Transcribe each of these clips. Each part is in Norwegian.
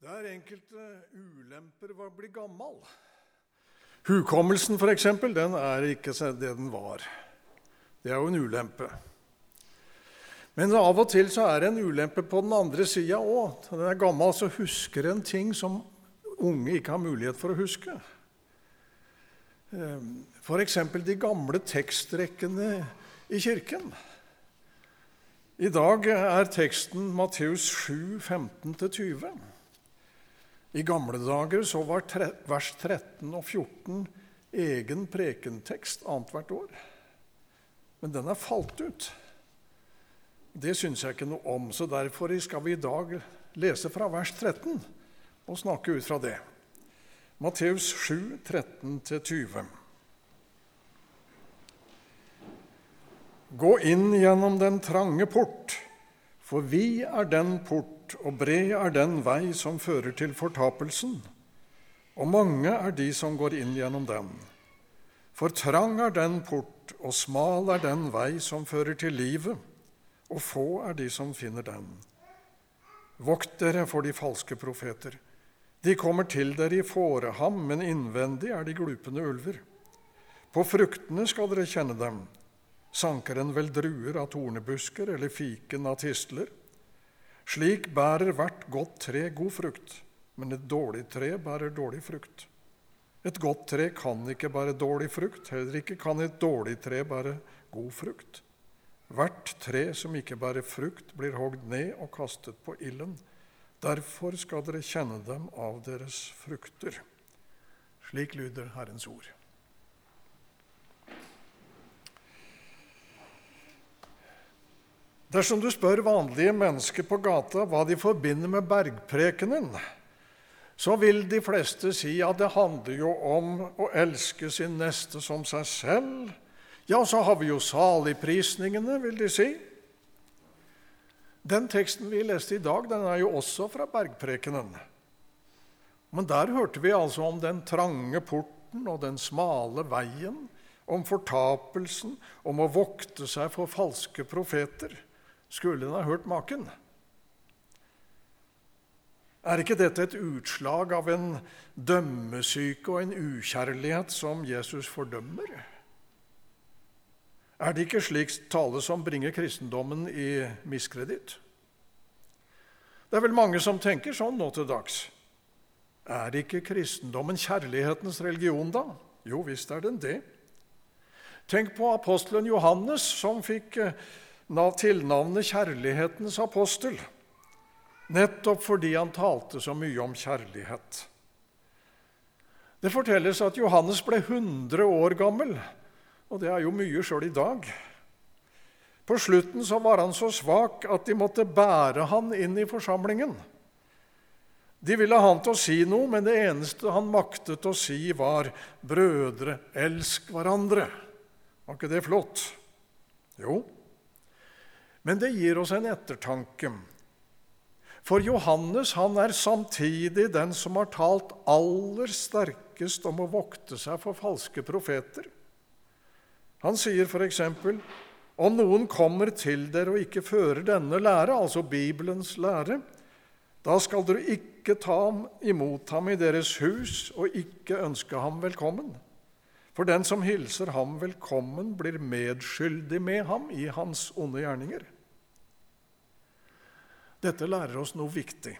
Det er enkelte ulemper ved å bli gammel. Hukommelsen, f.eks., den er ikke det den var. Det er jo en ulempe. Men av og til så er det en ulempe på den andre sida òg. Når den er gammel, så husker en ting som unge ikke har mulighet for å huske. F.eks. de gamle tekstrekkene i kirken. I dag er teksten Matteus 7, 15-20. I gamle dager så var vers 13 og 14 egen prekentekst annethvert år. Men den er falt ut. Det syns jeg ikke noe om, så derfor skal vi i dag lese fra vers 13 og snakke ut fra det. Matteus 7, 13-20. Gå inn gjennom den trange port, for vi er den port og bred er den vei som fører til fortapelsen, og mange er de som går inn gjennom den. For trang er den port, og smal er den vei som fører til livet, og få er de som finner den. Vokt dere for de falske profeter. De kommer til dere i fåreham, men innvendig er de glupende ulver. På fruktene skal dere kjenne dem. Sanker en vel druer av tornebusker eller fiken av tistler? Slik bærer hvert godt tre god frukt, men et dårlig tre bærer dårlig frukt. Et godt tre kan ikke bære dårlig frukt, heller ikke kan et dårlig tre bære god frukt. Hvert tre som ikke bærer frukt, blir hogd ned og kastet på ilden. Derfor skal dere kjenne dem av deres frukter. Slik lyder Herrens ord. Dersom du spør vanlige mennesker på gata hva de forbinder med bergprekenen, så vil de fleste si at det handler jo om å elske sin neste som seg selv. Ja, så har vi jo saligprisningene, vil de si. Den teksten vi leste i dag, den er jo også fra bergprekenen. Men der hørte vi altså om den trange porten og den smale veien, om fortapelsen, om å vokte seg for falske profeter skulle en ha hørt maken. Er ikke dette et utslag av en dømmesyke og en ukjærlighet som Jesus fordømmer? Er det ikke slik tale som bringer kristendommen i miskreditt? Det er vel mange som tenker sånn nå til dags. Er ikke kristendommen kjærlighetens religion, da? Jo visst er den det. Tenk på apostelen Johannes, som fikk eh, tilnavnet kjærlighetens apostel, nettopp fordi han talte så mye om kjærlighet. Det fortelles at Johannes ble 100 år gammel, og det er jo mye sjøl i dag. På slutten så var han så svak at de måtte bære han inn i forsamlingen. De ville ha han til å si noe, men det eneste han maktet å si, var 'Brødre, elsk hverandre'. Var ikke det flott? Jo, men det gir oss en ettertanke. For Johannes han er samtidig den som har talt aller sterkest om å vokte seg for falske profeter. Han sier f.eks.: Om noen kommer til dere og ikke fører denne lære, altså Bibelens lære, da skal dere ikke ta imot ham i deres hus og ikke ønske ham velkommen. For den som hilser ham velkommen, blir medskyldig med ham i hans onde gjerninger. Dette lærer oss noe viktig.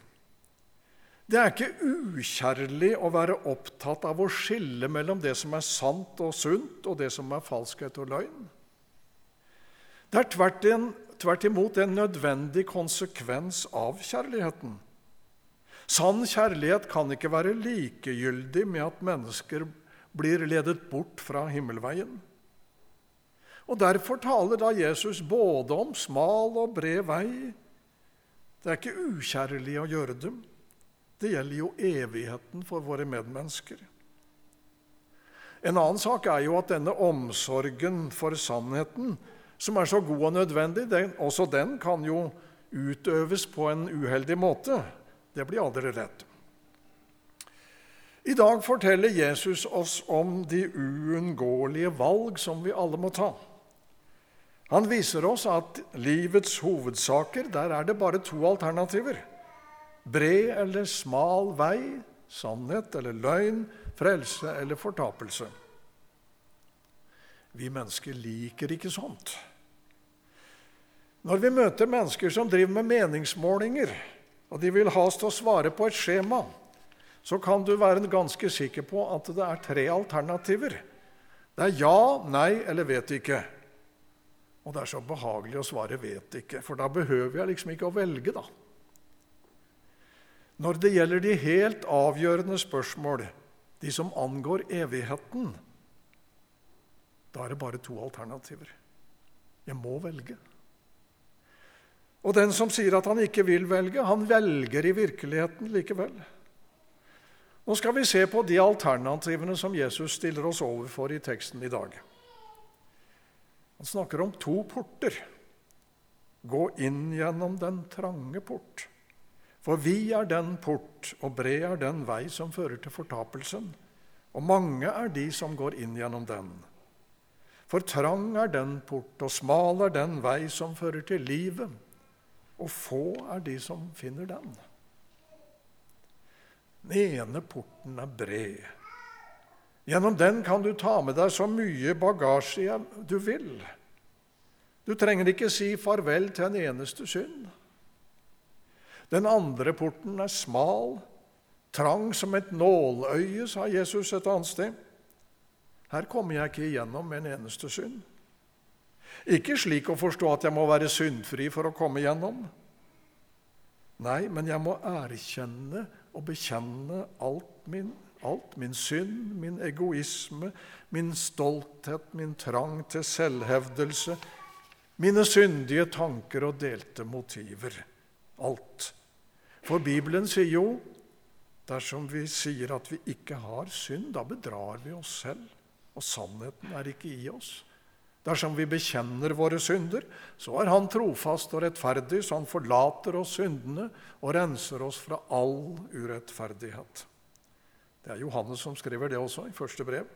Det er ikke ukjærlig å være opptatt av å skille mellom det som er sant og sunt, og det som er falskhet og løgn. Det er tvert, imot en nødvendig konsekvens av kjærligheten. Sann kjærlighet kan ikke være likegyldig med at mennesker blir ledet bort fra himmelveien. Og Derfor taler da Jesus både om smal og bred vei, det er ikke ukjærlig å gjøre dem. Det gjelder jo evigheten for våre medmennesker. En annen sak er jo at denne omsorgen for sannheten, som er så god og nødvendig, den, også den kan jo utøves på en uheldig måte. Det blir aldri rett. I dag forteller Jesus oss om de uunngåelige valg som vi alle må ta. Han viser oss at livets hovedsaker, der er det bare to alternativer. bred eller smal vei, sannhet eller løgn, frelse eller fortapelse. Vi mennesker liker ikke sånt. Når vi møter mennesker som driver med meningsmålinger, og de vil ha oss til å svare på et skjema, så kan du være ganske sikker på at det er tre alternativer. Det er ja, nei eller vet ikke. Og det er så behagelig å svare 'vet ikke', for da behøver jeg liksom ikke å velge, da. Når det gjelder de helt avgjørende spørsmål, de som angår evigheten, da er det bare to alternativer. Jeg må velge. Og den som sier at han ikke vil velge, han velger i virkeligheten likevel. Nå skal vi se på de alternativene som Jesus stiller oss overfor i teksten i dag. Han snakker om to porter. Gå inn gjennom den trange port. For vi er den port, og bred er den vei som fører til fortapelsen. Og mange er de som går inn gjennom den. For trang er den port, og smal er den vei som fører til livet. Og få er de som finner den. Den ene porten er bred. Gjennom den kan du ta med deg så mye bagasje du vil. Du trenger ikke si farvel til en eneste synd. Den andre porten er smal, trang som et nåløye, sa Jesus et annet sted. Her kommer jeg ikke igjennom med en eneste synd. Ikke slik å forstå at jeg må være syndfri for å komme igjennom. Nei, men jeg må erkjenne og bekjenne alt min, alt min synd, min egoisme, min stolthet, min trang til selvhevdelse, mine syndige tanker og delte motiver. Alt. For Bibelen sier jo dersom vi sier at vi ikke har synd, da bedrar vi oss selv, og sannheten er ikke i oss. Dersom vi bekjenner våre synder, så er Han trofast og rettferdig, så Han forlater oss syndene og renser oss fra all urettferdighet. Det er Johannes som skriver det også i første brev.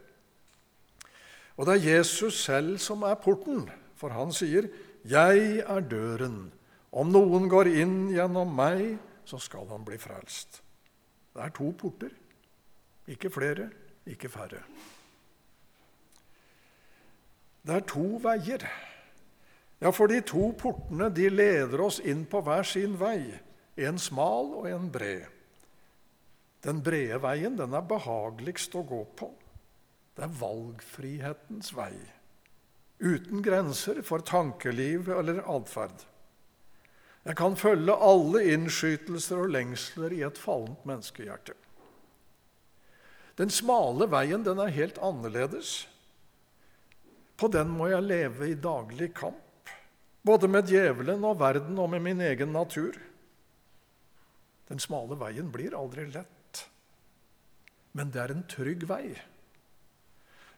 Og det er Jesus selv som er porten, for han sier, 'Jeg er døren. Om noen går inn gjennom meg, så skal han bli frelst.' Det er to porter, ikke flere, ikke færre. Det er to veier. Ja, for de to portene de leder oss inn på hver sin vei, en smal og en bred. Den brede veien den er behageligst å gå på. Det er valgfrihetens vei, uten grenser for tankeliv eller atferd. Jeg kan følge alle innskytelser og lengsler i et fallent menneskehjerte. Den smale veien den er helt annerledes. På den må jeg leve i daglig kamp, både med djevelen og verden og med min egen natur. Den smale veien blir aldri lett, men det er en trygg vei.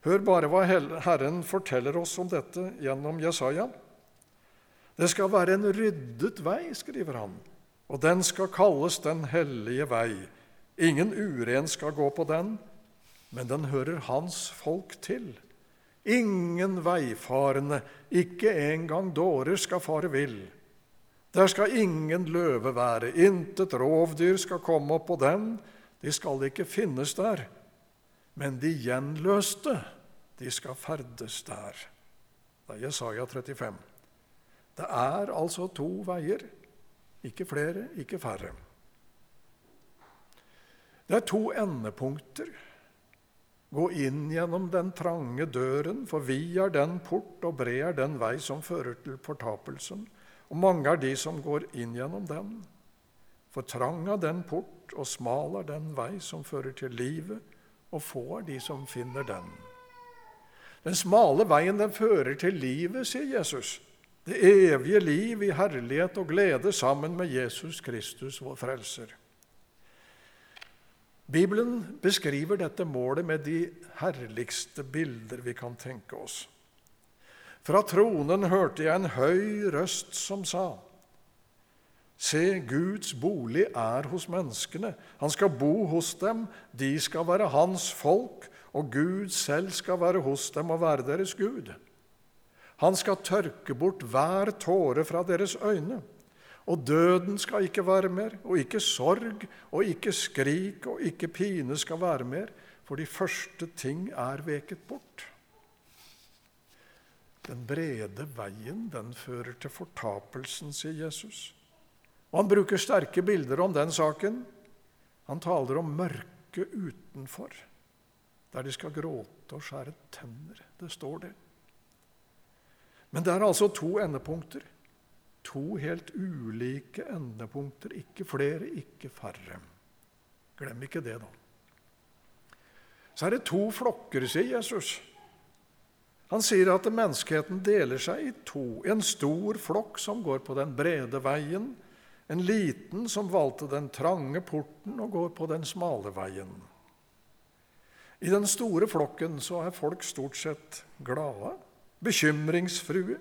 Hør bare hva Herren forteller oss om dette gjennom Jesaja. Det skal være en ryddet vei, skriver han, og den skal kalles Den hellige vei. Ingen uren skal gå på den, men den hører hans folk til. Ingen veifarende, ikke engang dårer, skal fare vill. Der skal ingen løve være, intet rovdyr skal komme opp på den, de skal ikke finnes der. Men de gjenløste, de skal ferdes der. Det er Jesaja 35. Det er altså to veier, ikke flere, ikke færre. Det er to endepunkter Gå inn gjennom den trange døren, for vi er den port, og bred er den vei som fører til fortapelsen. Og mange er de som går inn gjennom den. For trang er den port, og smal er den vei som fører til livet, og få er de som finner den. Den smale veien den fører til livet, sier Jesus. Det evige liv i herlighet og glede sammen med Jesus Kristus, vår frelser. Bibelen beskriver dette målet med de herligste bilder vi kan tenke oss. Fra tronen hørte jeg en høy røst som sa:" Se, Guds bolig er hos menneskene. Han skal bo hos dem, de skal være hans folk, og Gud selv skal være hos dem og være deres Gud. Han skal tørke bort hver tåre fra deres øyne, Og døden skal ikke være mer, og ikke sorg, og ikke skrik, og ikke pine skal være mer, for de første ting er veket bort. Den brede veien, den fører til fortapelsen, sier Jesus. Og Han bruker sterke bilder om den saken. Han taler om mørket utenfor, der de skal gråte og skjære tenner. Det står det. Men det er altså to endepunkter. To helt ulike endepunkter. Ikke flere, ikke færre. Glem ikke det, da. Så er det to flokker, sier Jesus. Han sier at menneskeheten deler seg i to. En stor flokk som går på den brede veien, en liten som valgte den trange porten og går på den smale veien. I den store flokken så er folk stort sett glade, bekymringsfrue.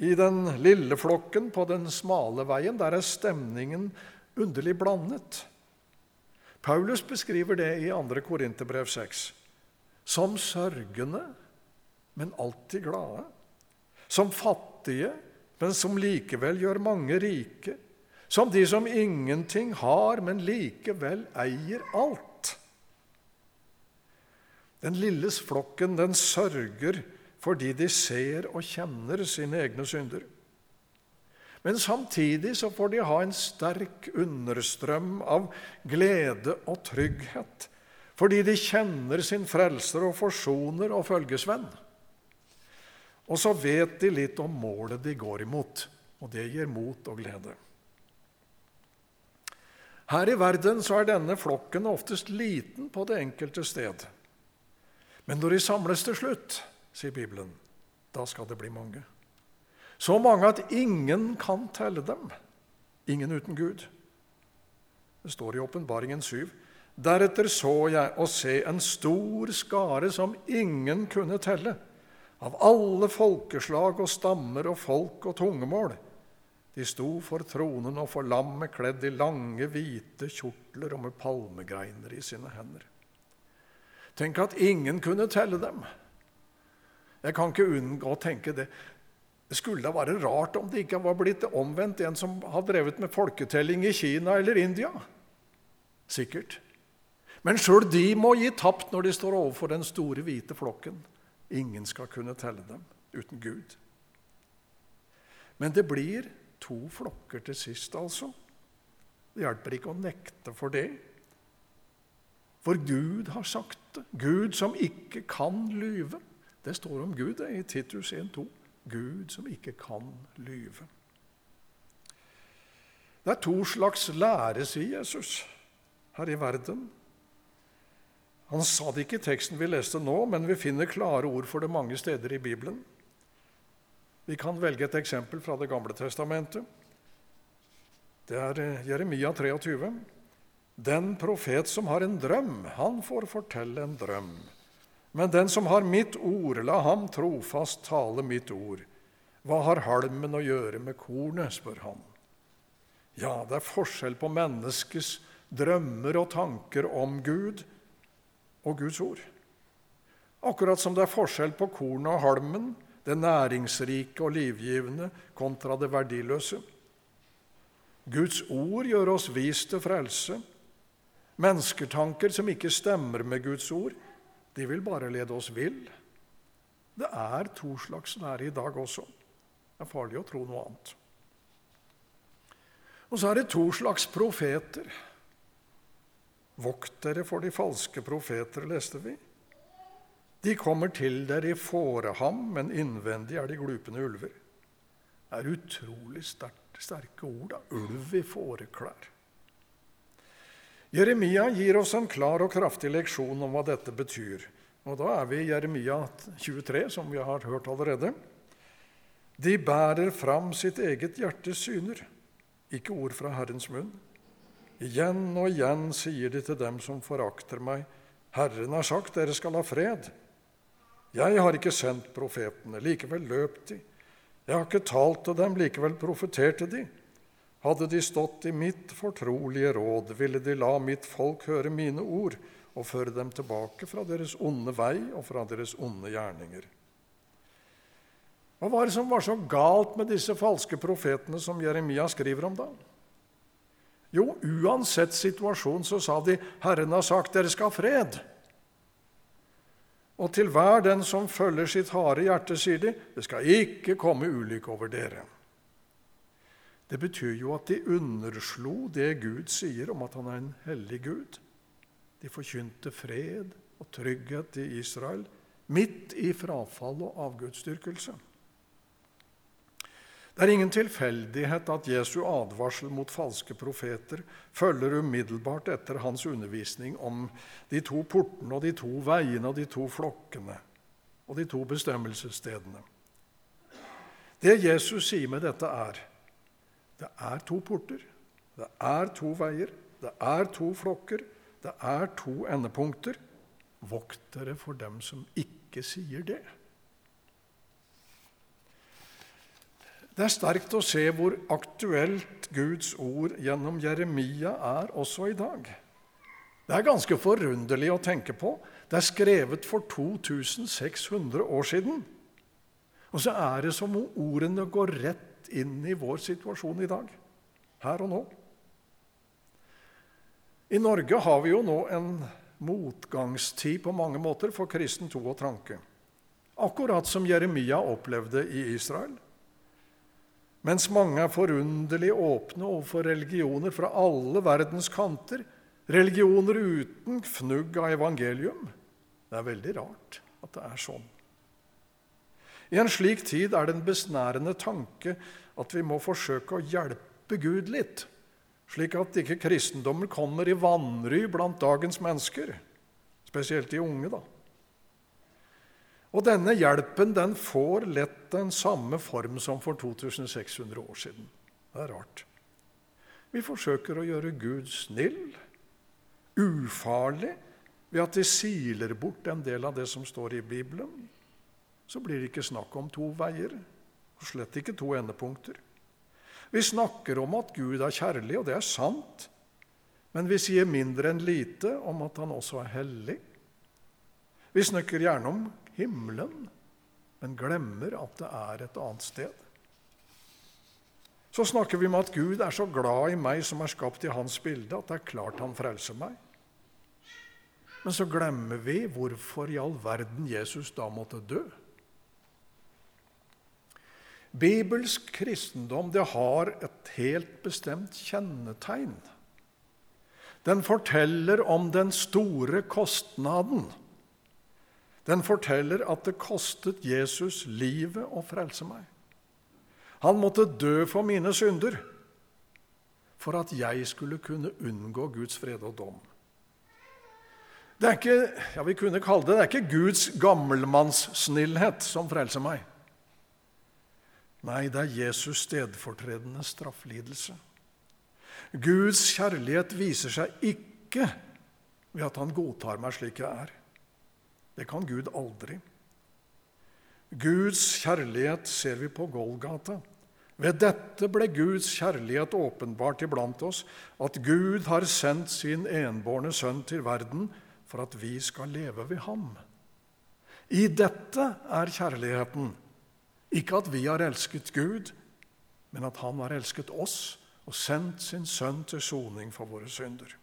I den lille flokken på den smale veien der er stemningen underlig blandet. Paulus beskriver det i 2. Korinterbrev 6 som sørgende men alltid glade. Som fattige, men som likevel gjør mange rike. Som de som ingenting har, men likevel eier alt. Den lille flokken, den sørger fordi de ser og kjenner sine egne synder. Men samtidig så får de ha en sterk understrøm av glede og trygghet, fordi de kjenner sin frelser og forsoner og følgesvenn. Og så vet de litt om målet de går imot, og det gir mot og glede. Her i verden så er denne flokken oftest liten på det enkelte sted. Men når de samles til slutt, sier Bibelen, da skal det bli mange. Så mange at ingen kan telle dem. Ingen uten Gud. Det står i Åpenbaringen 7. Deretter så jeg å se en stor skare som ingen kunne telle av alle folkeslag og stammer og folk og tungemål. De sto for tronen og for lammet kledd i lange, hvite kjortler og med palmegreiner i sine hender. Tenk at ingen kunne telle dem. Jeg kan ikke unngå å tenke det. Det skulle da være rart om det ikke var blitt omvendt en som har drevet med folketelling i Kina eller India. Sikkert. Men sjøl de må gi tapt når de står overfor den store, hvite flokken. Ingen skal kunne telle dem uten Gud. Men det blir to flokker til sist, altså. Det hjelper ikke å nekte for det. For Gud har sagt det. Gud som ikke kan lyve. Det står om Gud det, i Titus 1,2. Gud som ikke kan lyve. Det er to slags lære, sier Jesus, her i verden. Han sa det ikke i teksten vi leste nå, men vi finner klare ord for det mange steder i Bibelen. Vi kan velge et eksempel fra Det gamle testamentet. Det er eh, Jeremia 23. Den profet som har en drøm, han får fortelle en drøm. Men den som har mitt ord, la ham trofast tale mitt ord. Hva har halmen å gjøre med kornet, spør han. Ja, det er forskjell på menneskets drømmer og tanker om Gud og Guds ord. Akkurat som det er forskjell på kornet og halmen, det næringsrike og livgivende kontra det verdiløse. Guds ord gjør oss vis til frelse. Mennesketanker som ikke stemmer med Guds ord, de vil bare lede oss vill. Det er to slags lære i dag også. Det er farlig å tro noe annet. Og så er det to slags profeter. Vokt dere for de falske profeter, leste vi. De kommer til dere i fåreham, men innvendig er de glupende ulver. Det er utrolig sterke ord. da. Ulv i fåreklær. Jeremia gir oss en klar og kraftig leksjon om hva dette betyr. Og Da er vi i Jeremia 23, som vi har hørt allerede. De bærer fram sitt eget hjertes syner, ikke ord fra Herrens munn. Igjen og igjen sier de til dem som forakter meg, Herren har sagt dere skal ha fred. Jeg har ikke sendt profetene, likevel løp de. Jeg har ikke talt til dem, likevel profeterte de. Hadde de stått i mitt fortrolige råd, ville de la mitt folk høre mine ord og føre dem tilbake fra deres onde vei og fra deres onde gjerninger. Hva var det som var så galt med disse falske profetene som Jeremia skriver om da? Jo, uansett situasjon så sa de 'Herren har sagt dere skal ha fred'. Og til hver den som følger sitt harde hjerte, sier de, 'Det skal ikke komme ulykke over dere'. Det betyr jo at de underslo det Gud sier om at han er en hellig Gud. De forkynte fred og trygghet i Israel midt i frafall og avgudsdyrkelse. Det er ingen tilfeldighet at Jesu advarsel mot falske profeter følger umiddelbart etter hans undervisning om de to portene og de to veiene og de to flokkene og de to bestemmelsesstedene. Det Jesus sier med dette, er det er to porter, det er to veier, det er to flokker, det er to endepunkter. Vokt dere for dem som ikke sier det. Det er sterkt å se hvor aktuelt Guds ord gjennom Jeremia er også i dag. Det er ganske forunderlig å tenke på. Det er skrevet for 2600 år siden. Og så er det som om ordene går rett inn i vår situasjon i dag, her og nå. I Norge har vi jo nå en motgangstid på mange måter for kristen tro og tranke. Akkurat som Jeremia opplevde i Israel. Mens mange er forunderlig åpne overfor religioner fra alle verdens kanter. Religioner uten fnugg av evangelium. Det er veldig rart at det er sånn. I en slik tid er det en besnærende tanke at vi må forsøke å hjelpe Gud litt, slik at ikke kristendommen kommer i vanry blant dagens mennesker, spesielt de unge. da. Og denne hjelpen den får lett den samme form som for 2600 år siden. Det er rart. Vi forsøker å gjøre Gud snill, ufarlig, ved at de siler bort en del av det som står i Bibelen. Så blir det ikke snakk om to veier, og slett ikke to endepunkter. Vi snakker om at Gud er kjærlig, og det er sant. Men vi sier mindre enn lite om at han også er hellig. Vi snakker gjerne om himmelen, men glemmer at det er et annet sted. Så snakker vi om at Gud er så glad i meg som er skapt i hans bilde, at det er klart han frelser meg. Men så glemmer vi hvorfor i all verden Jesus da måtte dø. Bibelsk kristendom det har et helt bestemt kjennetegn. Den forteller om den store kostnaden den forteller at det kostet Jesus livet å frelse meg. Han måtte dø for mine synder for at jeg skulle kunne unngå Guds fred og dom. Det er ikke, ja, vi kunne kalle det, det er ikke Guds gammelmannssnillhet som frelser meg. Nei, det er Jesus stedfortredende strafflidelse. Guds kjærlighet viser seg ikke ved at han godtar meg slik jeg er. Det kan Gud aldri. Guds kjærlighet ser vi på Golgata. Ved dette ble Guds kjærlighet åpenbart iblant oss, at Gud har sendt sin enbårne sønn til verden for at vi skal leve ved ham. I dette er kjærligheten, ikke at vi har elsket Gud, men at han har elsket oss og sendt sin sønn til soning for våre synder.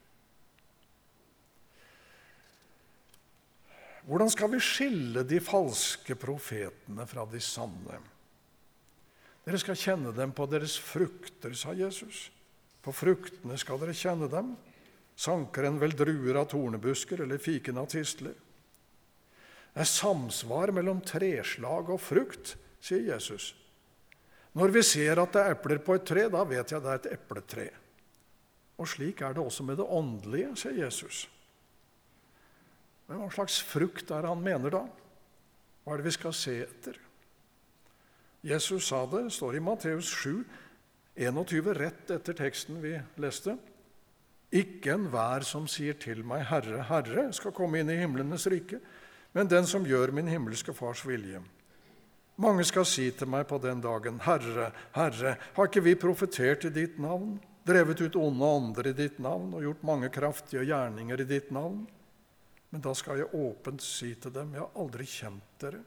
Hvordan skal vi skille de falske profetene fra de sanne? Dere skal kjenne dem på deres frukter, sa Jesus. På fruktene skal dere kjenne dem. Sanker en vel druer av tornebusker eller fiken av tistler? Det er samsvar mellom treslag og frukt, sier Jesus. Når vi ser at det er epler på et tre, da vet jeg det er et epletre. Og slik er det også med det åndelige, sier Jesus. Men hva slags frukt er det han mener da? Hva er det vi skal se etter? Jesus sa det, står i Matteus 7, 21, rett etter teksten vi leste. Ikke enhver som sier til meg, Herre, Herre, skal komme inn i himlenes rike, men den som gjør min himmelske Fars vilje. Mange skal si til meg på den dagen, Herre, Herre, har ikke vi profetert i ditt navn, drevet ut onde ånder i ditt navn og gjort mange kraftige gjerninger i ditt navn? Men da skal jeg åpent si til dem, jeg har aldri kjent dere.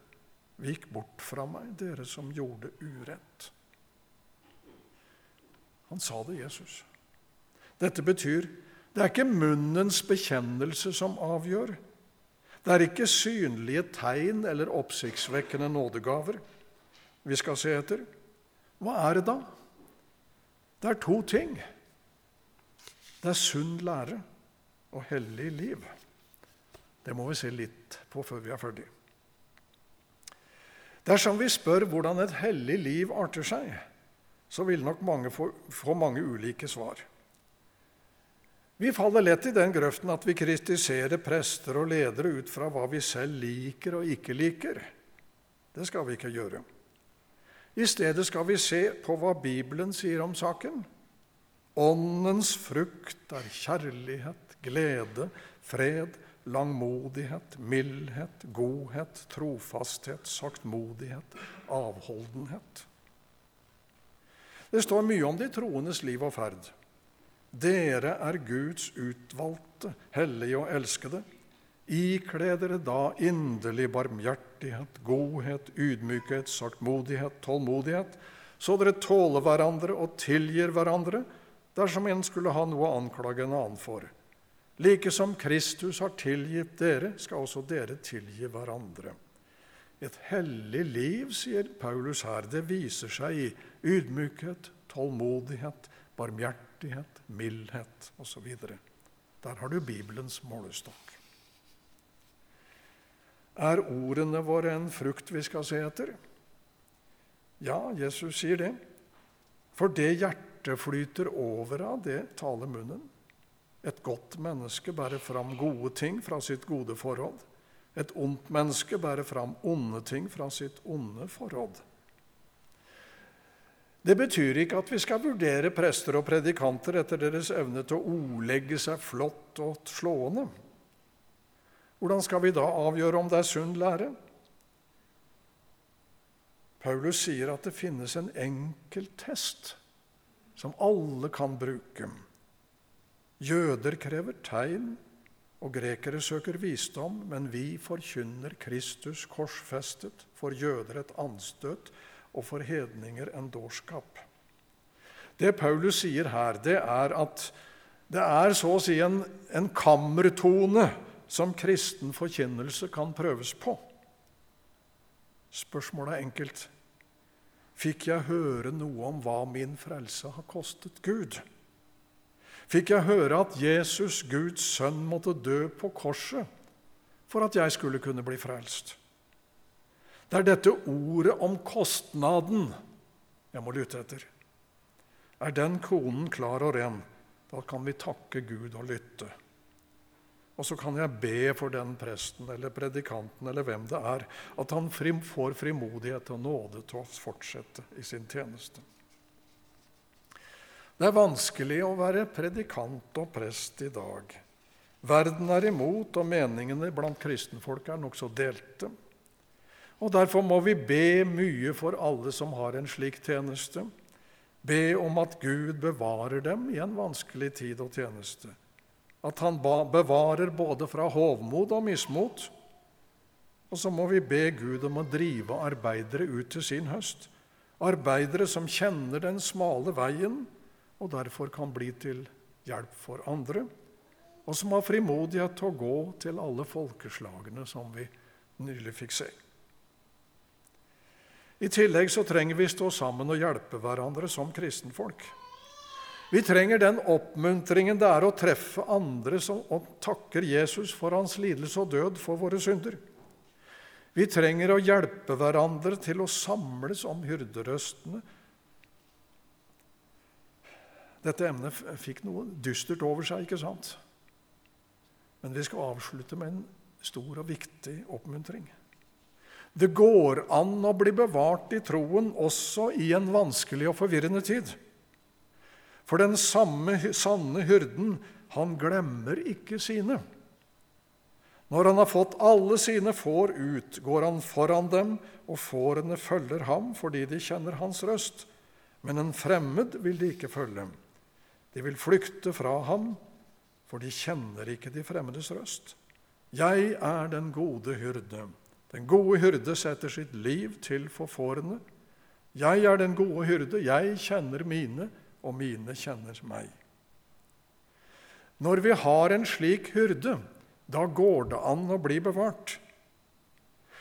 Vik bort fra meg, dere som gjorde urett. Han sa det, Jesus. Dette betyr det er ikke munnens bekjennelse som avgjør. Det er ikke synlige tegn eller oppsiktsvekkende nådegaver vi skal se etter. Hva er det da? Det er to ting. Det er sunn lære og hellig liv. Det må vi se litt på før vi er ferdig. Dersom vi spør hvordan et hellig liv arter seg, så vil nok mange få, få mange ulike svar. Vi faller lett i den grøften at vi kritiserer prester og ledere ut fra hva vi selv liker og ikke liker. Det skal vi ikke gjøre. I stedet skal vi se på hva Bibelen sier om saken. Åndens frukt er kjærlighet, glede, fred, langmodighet, mildhet, godhet, trofasthet, saktmodighet, avholdenhet. Det står mye om de troendes liv og ferd. Dere er Guds utvalgte, hellige og elskede. Ikle dere da inderlig barmhjertighet, godhet, ydmykhet, saktmodighet, tålmodighet, så dere tåler hverandre og tilgir hverandre dersom en skulle ha noe å anklage en annen for. Like som Kristus har tilgitt dere, skal også dere tilgi hverandre. Et hellig liv, sier Paulus her, det viser seg i ydmykhet, tålmodighet, barmhjertighet, mildhet osv. Der har du Bibelens målestokk. Er ordene våre en frukt vi skal se etter? Ja, Jesus sier det. For det hjertet flyter over av, det taler munnen. Et godt menneske bærer fram gode ting fra sitt gode forhold. Et ondt menneske bærer fram onde ting fra sitt onde forhold. Det betyr ikke at vi skal vurdere prester og predikanter etter deres evne til å ordlegge seg flott og slående. Hvordan skal vi da avgjøre om det er sunn lære? Paulus sier at det finnes en enkel test som alle kan bruke. Jøder krever tegn, og grekere søker visdom, men vi forkynner Kristus korsfestet, for jøder et anstøt og for hedninger en dårskap. Det Paulus sier her, det er at det er så å si en, en kammertone som kristen forkynnelse kan prøves på. Spørsmålet er enkelt. Fikk jeg høre noe om hva min frelse har kostet Gud? fikk jeg høre at Jesus, Guds sønn, måtte dø på korset for at jeg skulle kunne bli frelst. Det er dette ordet om kostnaden jeg må lytte etter. Er den konen klar og ren, da kan vi takke Gud og lytte. Og så kan jeg be for den presten eller predikanten eller hvem det er, at han får frimodighet og nåde til å fortsette i sin tjeneste. Det er vanskelig å være predikant og prest i dag. Verden er imot, og meningene blant kristenfolk er nokså delte. Og Derfor må vi be mye for alle som har en slik tjeneste. Be om at Gud bevarer dem i en vanskelig tid og tjeneste. At Han bevarer både fra hovmod og mismot. Og så må vi be Gud om å drive arbeidere ut til sin høst. Arbeidere som kjenner den smale veien, og derfor kan bli til hjelp for andre, og som har frimodighet til å gå til alle folkeslagene, som vi nylig fikk se. I tillegg så trenger vi stå sammen og hjelpe hverandre som kristenfolk. Vi trenger den oppmuntringen det er å treffe andre som, takker Jesus for hans lidelse og død for våre synder. Vi trenger å hjelpe hverandre til å samles om hyrderøstene dette emnet fikk noe dystert over seg, ikke sant? Men vi skal avslutte med en stor og viktig oppmuntring. Det går an å bli bevart i troen også i en vanskelig og forvirrende tid. For den samme sanne hyrden, han glemmer ikke sine. Når han har fått alle sine får ut, går han foran dem, og fårene følger ham fordi de kjenner hans røst. Men en fremmed vil de ikke følge. De vil flykte fra ham, for de kjenner ikke de fremmedes røst. Jeg er den gode hyrde. Den gode hyrde setter sitt liv til for fårene. Jeg er den gode hyrde, jeg kjenner mine, og mine kjenner meg. Når vi har en slik hyrde, da går det an å bli bevart.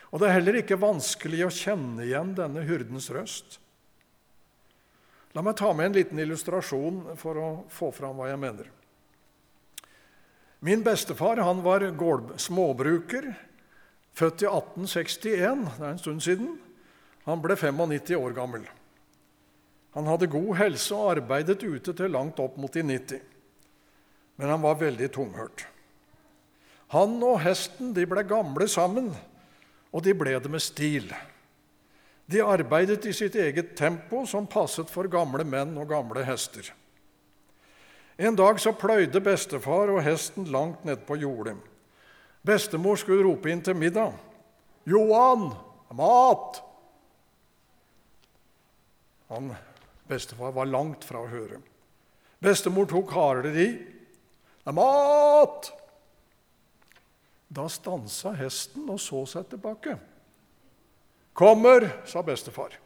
Og det er heller ikke vanskelig å kjenne igjen denne hyrdens røst. La meg ta med en liten illustrasjon for å få fram hva jeg mener. Min bestefar han var småbruker, født i 1861. Det er en stund siden. Han ble 95 år gammel. Han hadde god helse og arbeidet ute til langt opp mot de 90. Men han var veldig tunghørt. Han og hesten de ble gamle sammen, og de ble det med stil. De arbeidet i sitt eget tempo, som passet for gamle menn og gamle hester. En dag så pløyde bestefar og hesten langt nedpå jordet. Bestemor skulle rope inn til middag. 'Johan, mat!' Han, Bestefar var langt fra å høre. Bestemor tok hardere i. 'Mat!' Da stansa hesten og så seg tilbake. 'Kommer', sa bestefar.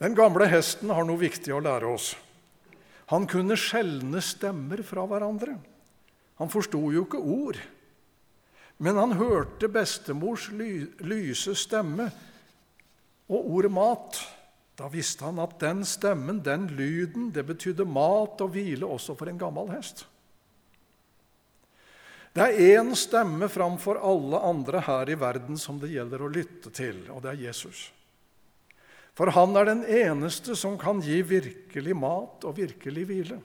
Den gamle hesten har noe viktig å lære oss. Han kunne skjelne stemmer fra hverandre. Han forsto jo ikke ord. Men han hørte bestemors ly lyse stemme og ordet 'mat'. Da visste han at den stemmen, den lyden, det betydde mat og hvile også for en gammel hest. Det er én stemme framfor alle andre her i verden som det gjelder å lytte til, og det er Jesus. For han er den eneste som kan gi virkelig mat og virkelig hvile.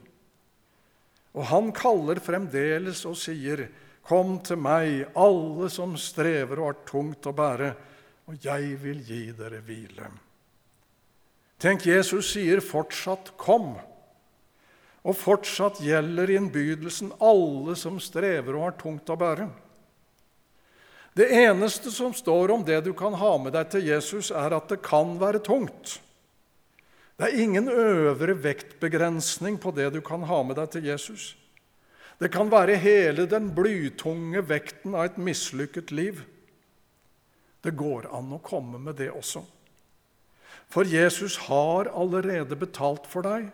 Og han kaller fremdeles og sier, 'Kom til meg, alle som strever og har tungt å bære, og jeg vil gi dere hvile.' Tenk, Jesus sier fortsatt 'kom'. Og fortsatt gjelder innbydelsen alle som strever og har tungt å bære. Det eneste som står om det du kan ha med deg til Jesus, er at det kan være tungt. Det er ingen øvre vektbegrensning på det du kan ha med deg til Jesus. Det kan være hele den blytunge vekten av et mislykket liv. Det går an å komme med det også. For Jesus har allerede betalt for deg.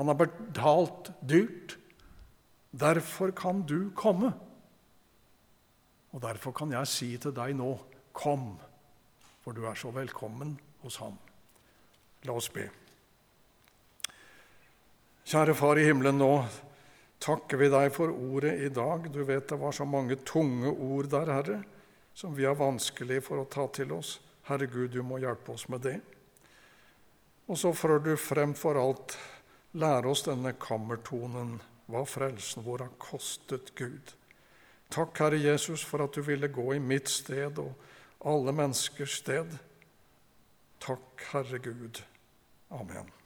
Han har betalt dyrt. Derfor kan du komme. Og derfor kan jeg si til deg nå kom, for du er så velkommen hos ham. La oss be. Kjære Far i himmelen, nå takker vi deg for ordet i dag. Du vet det var så mange tunge ord der, Herre, som vi har vanskelig for å ta til oss. Herre Gud, du må hjelpe oss med det. Og så får du frem for alt lære oss denne kammertonen, hva frelsen vår har kostet Gud. Takk, Herre Jesus, for at du ville gå i mitt sted og alle menneskers sted. Takk, Herre Gud. Oh, Amen.